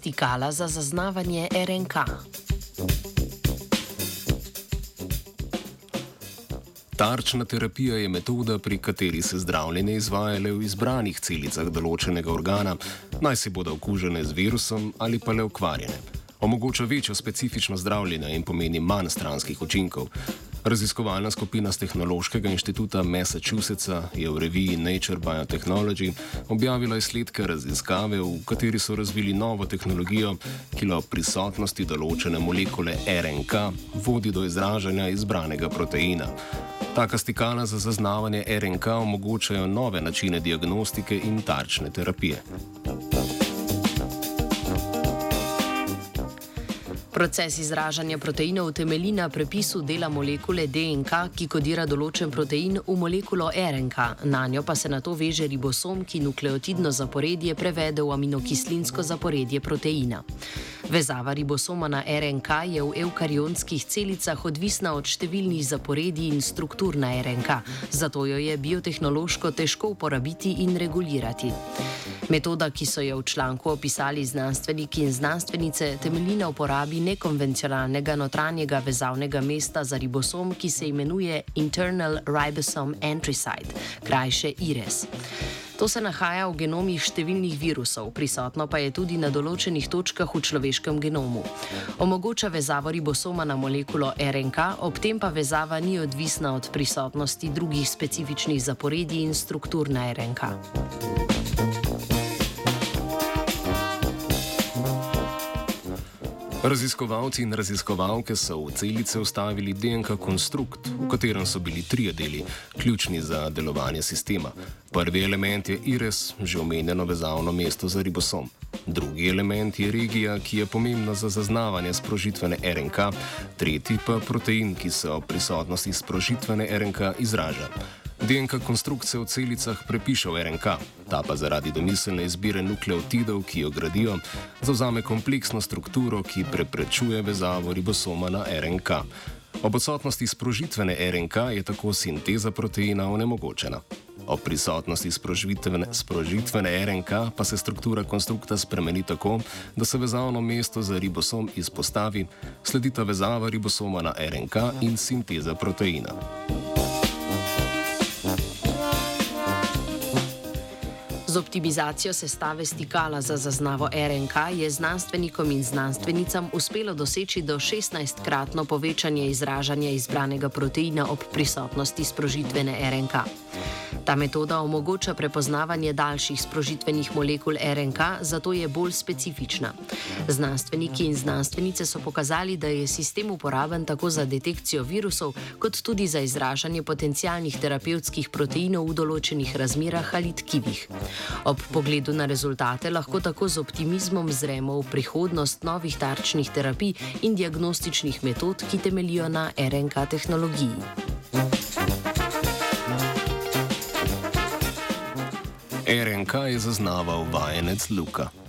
stikala za zaznavanje RNK. Tarčna terapija je metoda, pri kateri se zdravljenje izvaja le v izbranih celicah določenega organa, naj si bodo okužene z virusom ali pa le okvarjene. Omogoča večjo specifično zdravljenje in pomeni manj stranskih učinkov. Raziskovalna skupina z Tehnološkega inštituta Massachusettsa je v reviji Nature Biotechnology objavila izsledke raziskave, v kateri so razvili novo tehnologijo, ki ob prisotnosti določene molekule RNK vodi do izražanja izbranega proteina. Taka stikala za zaznavanje RNK omogočajo nove načine diagnostike in tarčne terapije. Proces izražanja proteinov temelji na prepisu dela molekule DNK, ki kodira določen protein v molekulo RNK. Na njo pa se na to veže ribosom, ki nukleotidno zaporedje prevede v aminokislinsko zaporedje proteina. Vezava ribosoma na RNK je v eukarionskih celicah odvisna od številnih zaporedij in struktur na RNK, zato jo je biotehnološko težko uporabiti in regulirati. Metoda, ki so jo v članku opisali znanstveniki in znanstvenice, temelji na uporabi nekonvencionalnega notranjega vezavnega mesta za ribosom, ki se imenuje Internal Ribosome Entry Site, krajše IRES. To se nahaja v genomih številnih virusov, prisotno pa je tudi na določenih točkah v človeškem genomu. Omogoča vezavo ribosoma na molekulo RNK, ob tem pa vezava ni odvisna od prisotnosti drugih specifičnih zaporedij in struktur na RNK. Raziskovalci in raziskovalke so v celice vstavili DNK konstrukt, v katerem so bili trije deli, ključni za delovanje sistema. Prvi element je IRES, že omenjeno vezavno mesto za ribosom. Drugi element je regija, ki je pomembna za zaznavanje sprožitvene RNK, tretji pa protein, ki se ob prisotnosti sprožitvene RNK izraža. DNK konstrukcija v celicah prepiše v RNK, ta pa zaradi domiselne izbire nukleotidov, ki jo gradijo, zauzame kompleksno strukturo, ki preprečuje vezavo ribosoma na RNK. Ob odsotnosti sprožitvene RNK je tako sinteza proteina onemogočena. Ob prisotnosti sprožitvene, sprožitvene RNK pa se struktura konstrukta spremeni tako, da se vezavno mesto za ribosom izpostavi, sledita vezava ribosoma na RNK in sinteza proteina. Z optimizacijo sestave stikala za zaznavo RNK je znanstvenikom in znanstvenicam uspelo doseči do 16-kratno povečanje izražanja izbranega proteina ob prisotnosti sprožitvene RNK. Ta metoda omogoča prepoznavanje daljših sprožitvenih molekul RNK, zato je bolj specifična. Znanstveniki in znanstvenice so pokazali, da je sistem uporaben tako za detekcijo virusov, kot tudi za izražanje potencijalnih terapevtskih proteinov v določenih razmerah ali tkivih. Ob pogledu na rezultate lahko tako z optimizmom zremo v prihodnost novih tarčnih terapij in diagnostičnih metod, ki temelijo na RNK tehnologiji. RNK je zaznaval vajenec Luka.